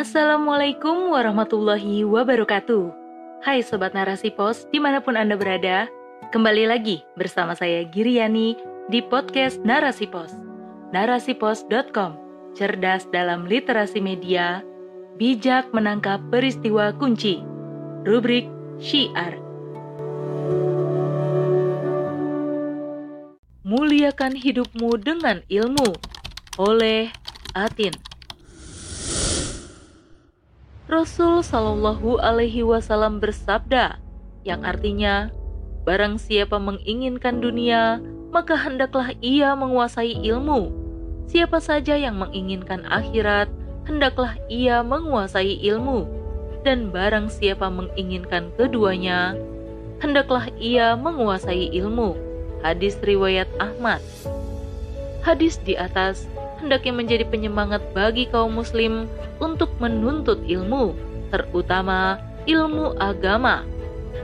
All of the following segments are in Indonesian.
Assalamualaikum warahmatullahi wabarakatuh. Hai Sobat Narasi Pos, di mana pun Anda berada, kembali lagi bersama saya Giriani di podcast Narasi Pos. Narasipos.com, cerdas dalam literasi media, bijak menangkap peristiwa kunci. Rubrik Syiar. Muliakan hidupmu dengan ilmu oleh Atin. Rasul Shallallahu Alaihi Wasallam bersabda, yang artinya, barang siapa menginginkan dunia, maka hendaklah ia menguasai ilmu. Siapa saja yang menginginkan akhirat, hendaklah ia menguasai ilmu. Dan barang siapa menginginkan keduanya, hendaklah ia menguasai ilmu. Hadis riwayat Ahmad. Hadis di atas hendaknya menjadi penyemangat bagi kaum muslim untuk menuntut ilmu, terutama ilmu agama.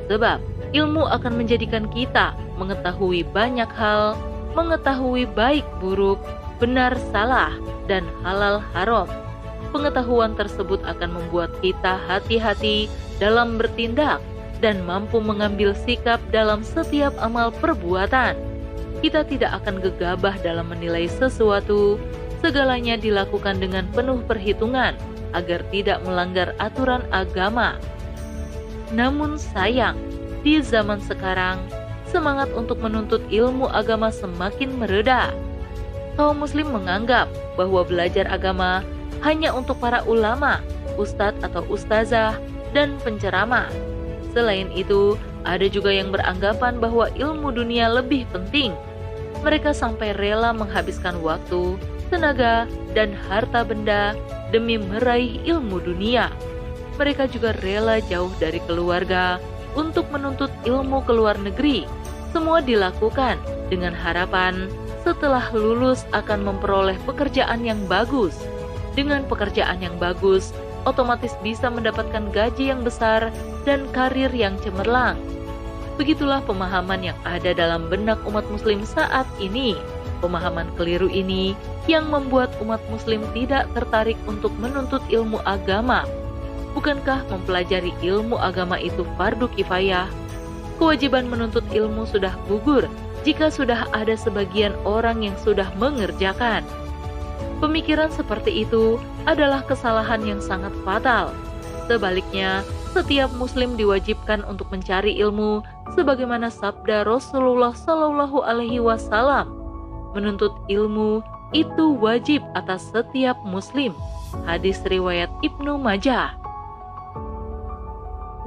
Sebab ilmu akan menjadikan kita mengetahui banyak hal, mengetahui baik buruk, benar salah, dan halal haram. Pengetahuan tersebut akan membuat kita hati-hati dalam bertindak dan mampu mengambil sikap dalam setiap amal perbuatan. Kita tidak akan gegabah dalam menilai sesuatu segalanya dilakukan dengan penuh perhitungan agar tidak melanggar aturan agama. Namun sayang, di zaman sekarang, semangat untuk menuntut ilmu agama semakin mereda. Kaum muslim menganggap bahwa belajar agama hanya untuk para ulama, ustadz atau ustazah, dan penceramah. Selain itu, ada juga yang beranggapan bahwa ilmu dunia lebih penting. Mereka sampai rela menghabiskan waktu, tenaga, dan harta benda demi meraih ilmu dunia. Mereka juga rela jauh dari keluarga untuk menuntut ilmu ke luar negeri. Semua dilakukan dengan harapan setelah lulus akan memperoleh pekerjaan yang bagus. Dengan pekerjaan yang bagus, otomatis bisa mendapatkan gaji yang besar dan karir yang cemerlang. Begitulah pemahaman yang ada dalam benak umat Muslim saat ini. Pemahaman keliru ini yang membuat umat Muslim tidak tertarik untuk menuntut ilmu agama. Bukankah mempelajari ilmu agama itu fardu kifayah? Kewajiban menuntut ilmu sudah gugur jika sudah ada sebagian orang yang sudah mengerjakan. Pemikiran seperti itu adalah kesalahan yang sangat fatal. Sebaliknya, setiap muslim diwajibkan untuk mencari ilmu sebagaimana sabda Rasulullah Shallallahu alaihi wasallam menuntut ilmu itu wajib atas setiap muslim. Hadis riwayat Ibnu Majah.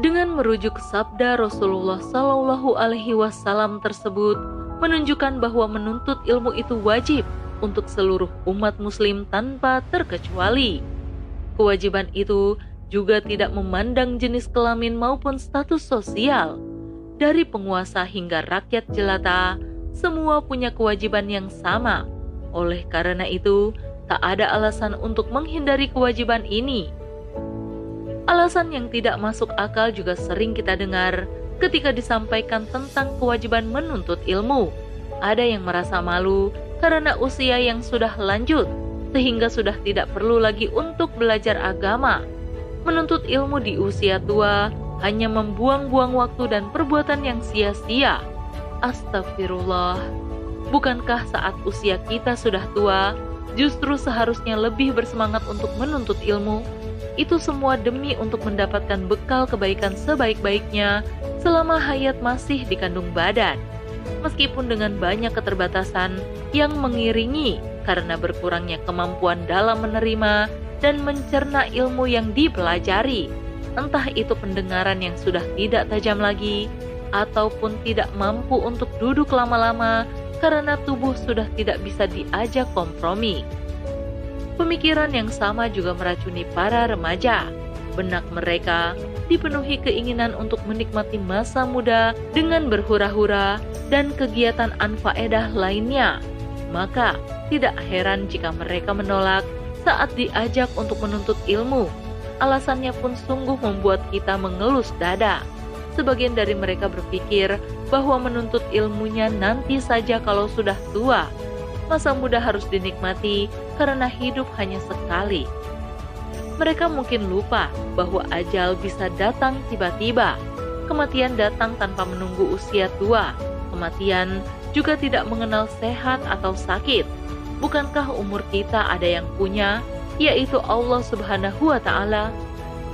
Dengan merujuk sabda Rasulullah Shallallahu Alaihi Wasallam tersebut, menunjukkan bahwa menuntut ilmu itu wajib untuk seluruh umat Muslim tanpa terkecuali. Kewajiban itu juga tidak memandang jenis kelamin maupun status sosial, dari penguasa hingga rakyat jelata, semua punya kewajiban yang sama. Oleh karena itu, tak ada alasan untuk menghindari kewajiban ini. Alasan yang tidak masuk akal juga sering kita dengar ketika disampaikan tentang kewajiban menuntut ilmu. Ada yang merasa malu karena usia yang sudah lanjut, sehingga sudah tidak perlu lagi untuk belajar agama. Menuntut ilmu di usia tua hanya membuang-buang waktu dan perbuatan yang sia-sia. Astagfirullah, bukankah saat usia kita sudah tua, justru seharusnya lebih bersemangat untuk menuntut ilmu? Itu semua demi untuk mendapatkan bekal kebaikan sebaik-baiknya selama hayat masih dikandung badan. Meskipun dengan banyak keterbatasan yang mengiringi karena berkurangnya kemampuan dalam menerima dan mencerna ilmu yang dipelajari, entah itu pendengaran yang sudah tidak tajam lagi, ataupun tidak mampu untuk duduk lama-lama karena tubuh sudah tidak bisa diajak kompromi. Pemikiran yang sama juga meracuni para remaja. Benak mereka dipenuhi keinginan untuk menikmati masa muda dengan berhura-hura dan kegiatan anfaedah lainnya. Maka, tidak heran jika mereka menolak saat diajak untuk menuntut ilmu. Alasannya pun sungguh membuat kita mengelus dada. Sebagian dari mereka berpikir bahwa menuntut ilmunya nanti saja kalau sudah tua. Masa muda harus dinikmati karena hidup hanya sekali. Mereka mungkin lupa bahwa ajal bisa datang tiba-tiba. Kematian datang tanpa menunggu usia tua. Kematian juga tidak mengenal sehat atau sakit. Bukankah umur kita ada yang punya, yaitu Allah Subhanahu wa Ta'ala?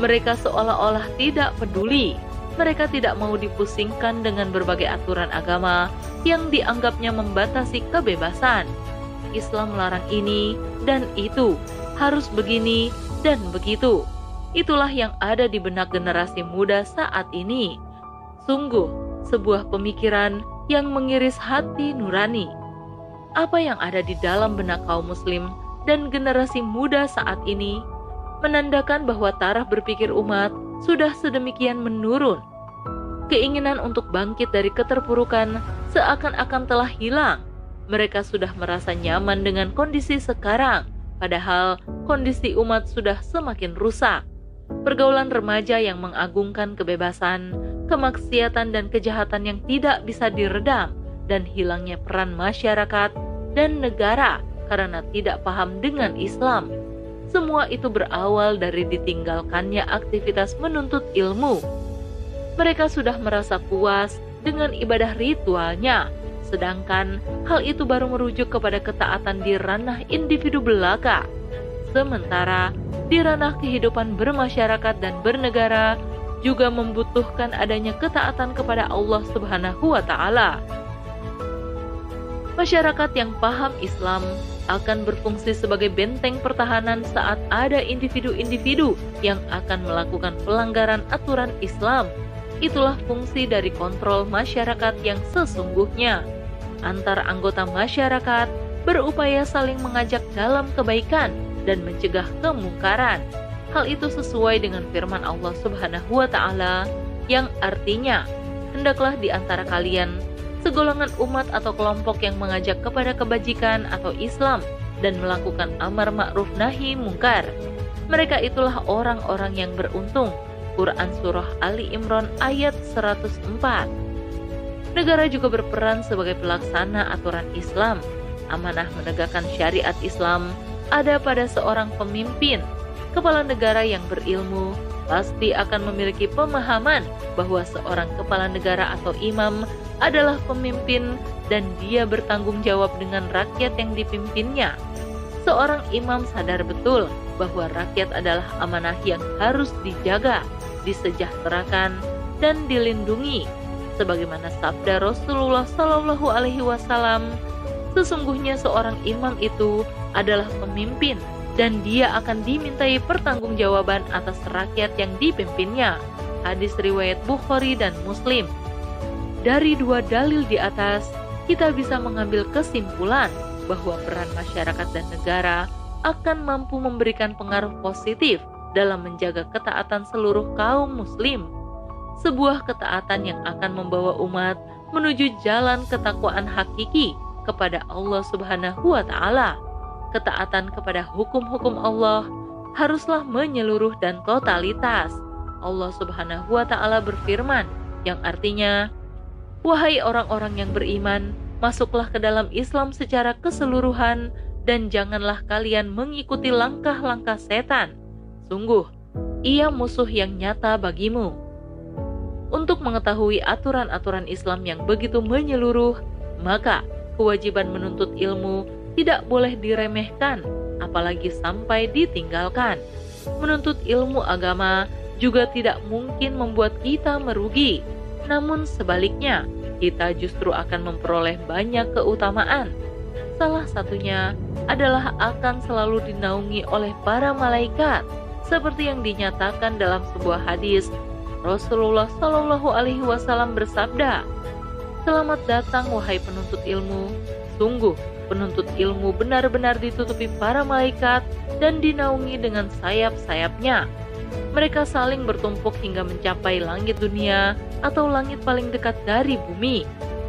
Mereka seolah-olah tidak peduli. Mereka tidak mau dipusingkan dengan berbagai aturan agama yang dianggapnya membatasi kebebasan. Islam melarang ini dan itu, harus begini dan begitu. Itulah yang ada di benak generasi muda saat ini. Sungguh, sebuah pemikiran yang mengiris hati nurani. Apa yang ada di dalam benak kaum muslim dan generasi muda saat ini menandakan bahwa taraf berpikir umat sudah sedemikian menurun. Keinginan untuk bangkit dari keterpurukan seakan-akan telah hilang. Mereka sudah merasa nyaman dengan kondisi sekarang Padahal kondisi umat sudah semakin rusak. Pergaulan remaja yang mengagungkan kebebasan, kemaksiatan dan kejahatan yang tidak bisa diredam dan hilangnya peran masyarakat dan negara karena tidak paham dengan Islam. Semua itu berawal dari ditinggalkannya aktivitas menuntut ilmu. Mereka sudah merasa puas dengan ibadah ritualnya, sedangkan hal itu baru merujuk kepada ketaatan di ranah individu belaka. Sementara di ranah kehidupan bermasyarakat dan bernegara juga membutuhkan adanya ketaatan kepada Allah Subhanahu wa taala. Masyarakat yang paham Islam akan berfungsi sebagai benteng pertahanan saat ada individu-individu yang akan melakukan pelanggaran aturan Islam. Itulah fungsi dari kontrol masyarakat yang sesungguhnya antar anggota masyarakat berupaya saling mengajak dalam kebaikan dan mencegah kemungkaran. Hal itu sesuai dengan firman Allah Subhanahu wa taala yang artinya, hendaklah di antara kalian segolongan umat atau kelompok yang mengajak kepada kebajikan atau Islam dan melakukan amar ma'ruf nahi mungkar. Mereka itulah orang-orang yang beruntung. Quran Surah Ali Imran ayat 104 Negara juga berperan sebagai pelaksana aturan Islam. Amanah menegakkan syariat Islam ada pada seorang pemimpin. Kepala negara yang berilmu pasti akan memiliki pemahaman bahwa seorang kepala negara atau imam adalah pemimpin dan dia bertanggung jawab dengan rakyat yang dipimpinnya. Seorang imam sadar betul bahwa rakyat adalah amanah yang harus dijaga, disejahterakan, dan dilindungi sebagaimana sabda Rasulullah Shallallahu Alaihi Wasallam, sesungguhnya seorang imam itu adalah pemimpin dan dia akan dimintai pertanggungjawaban atas rakyat yang dipimpinnya. Hadis riwayat Bukhari dan Muslim. Dari dua dalil di atas, kita bisa mengambil kesimpulan bahwa peran masyarakat dan negara akan mampu memberikan pengaruh positif dalam menjaga ketaatan seluruh kaum muslim sebuah ketaatan yang akan membawa umat menuju jalan ketakwaan hakiki kepada Allah Subhanahu wa taala. Ketaatan kepada hukum-hukum Allah haruslah menyeluruh dan totalitas. Allah Subhanahu wa taala berfirman yang artinya, "Wahai orang-orang yang beriman, masuklah ke dalam Islam secara keseluruhan dan janganlah kalian mengikuti langkah-langkah setan. Sungguh, ia musuh yang nyata bagimu." Untuk mengetahui aturan-aturan Islam yang begitu menyeluruh, maka kewajiban menuntut ilmu tidak boleh diremehkan, apalagi sampai ditinggalkan. Menuntut ilmu agama juga tidak mungkin membuat kita merugi, namun sebaliknya, kita justru akan memperoleh banyak keutamaan. Salah satunya adalah akan selalu dinaungi oleh para malaikat, seperti yang dinyatakan dalam sebuah hadis Rasulullah Shallallahu Alaihi Wasallam bersabda, Selamat datang wahai penuntut ilmu. Sungguh penuntut ilmu benar-benar ditutupi para malaikat dan dinaungi dengan sayap-sayapnya. Mereka saling bertumpuk hingga mencapai langit dunia atau langit paling dekat dari bumi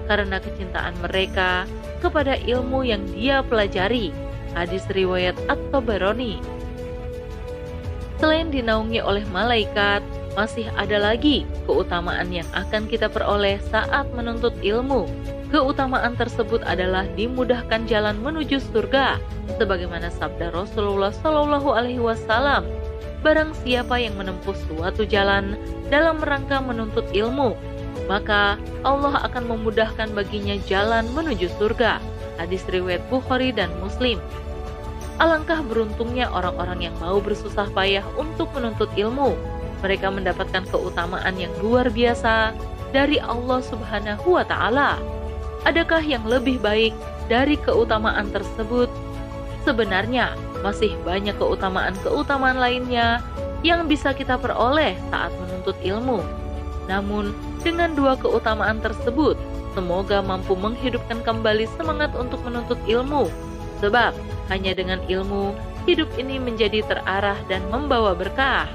karena kecintaan mereka kepada ilmu yang dia pelajari. Hadis riwayat At-Tabarani. Selain dinaungi oleh malaikat, masih ada lagi keutamaan yang akan kita peroleh saat menuntut ilmu. Keutamaan tersebut adalah dimudahkan jalan menuju surga, sebagaimana sabda Rasulullah Shallallahu Alaihi Wasallam. barang siapa yang menempuh suatu jalan dalam rangka menuntut ilmu, maka Allah akan memudahkan baginya jalan menuju surga. Hadis riwayat Bukhari dan Muslim. Alangkah beruntungnya orang-orang yang mau bersusah payah untuk menuntut ilmu. Mereka mendapatkan keutamaan yang luar biasa dari Allah Subhanahu wa taala. Adakah yang lebih baik dari keutamaan tersebut? Sebenarnya, masih banyak keutamaan-keutamaan lainnya yang bisa kita peroleh saat menuntut ilmu. Namun, dengan dua keutamaan tersebut, semoga mampu menghidupkan kembali semangat untuk menuntut ilmu. Sebab, hanya dengan ilmu, hidup ini menjadi terarah dan membawa berkah.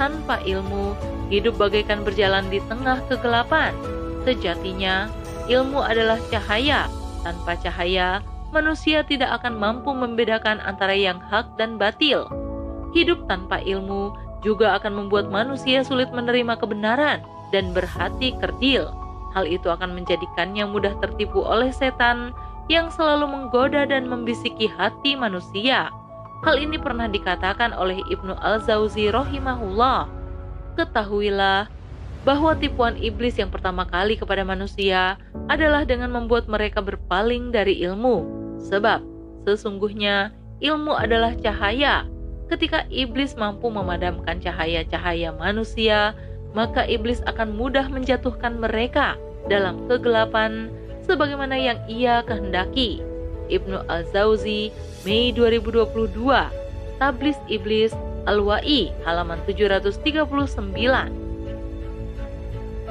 Tanpa ilmu, hidup bagaikan berjalan di tengah kegelapan. Sejatinya, ilmu adalah cahaya. Tanpa cahaya, manusia tidak akan mampu membedakan antara yang hak dan batil. Hidup tanpa ilmu juga akan membuat manusia sulit menerima kebenaran dan berhati kerdil. Hal itu akan menjadikannya mudah tertipu oleh setan yang selalu menggoda dan membisiki hati manusia. Hal ini pernah dikatakan oleh Ibnu Al-Zawzi rahimahullah. Ketahuilah bahwa tipuan iblis yang pertama kali kepada manusia adalah dengan membuat mereka berpaling dari ilmu. Sebab sesungguhnya ilmu adalah cahaya. Ketika iblis mampu memadamkan cahaya-cahaya manusia, maka iblis akan mudah menjatuhkan mereka dalam kegelapan sebagaimana yang ia kehendaki. Ibnu Al-Zawzi, Mei 2022, Tablis Iblis Al-Wa'i, halaman 739.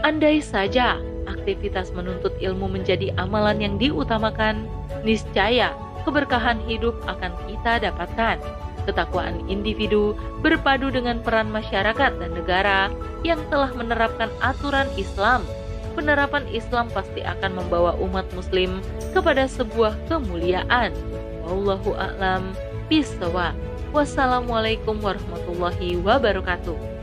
Andai saja aktivitas menuntut ilmu menjadi amalan yang diutamakan, niscaya keberkahan hidup akan kita dapatkan. Ketakwaan individu berpadu dengan peran masyarakat dan negara yang telah menerapkan aturan Islam. Penerapan Islam pasti akan membawa umat muslim kepada sebuah kemuliaan. Wallahu a'lam bishawab. Wassalamualaikum warahmatullahi wabarakatuh.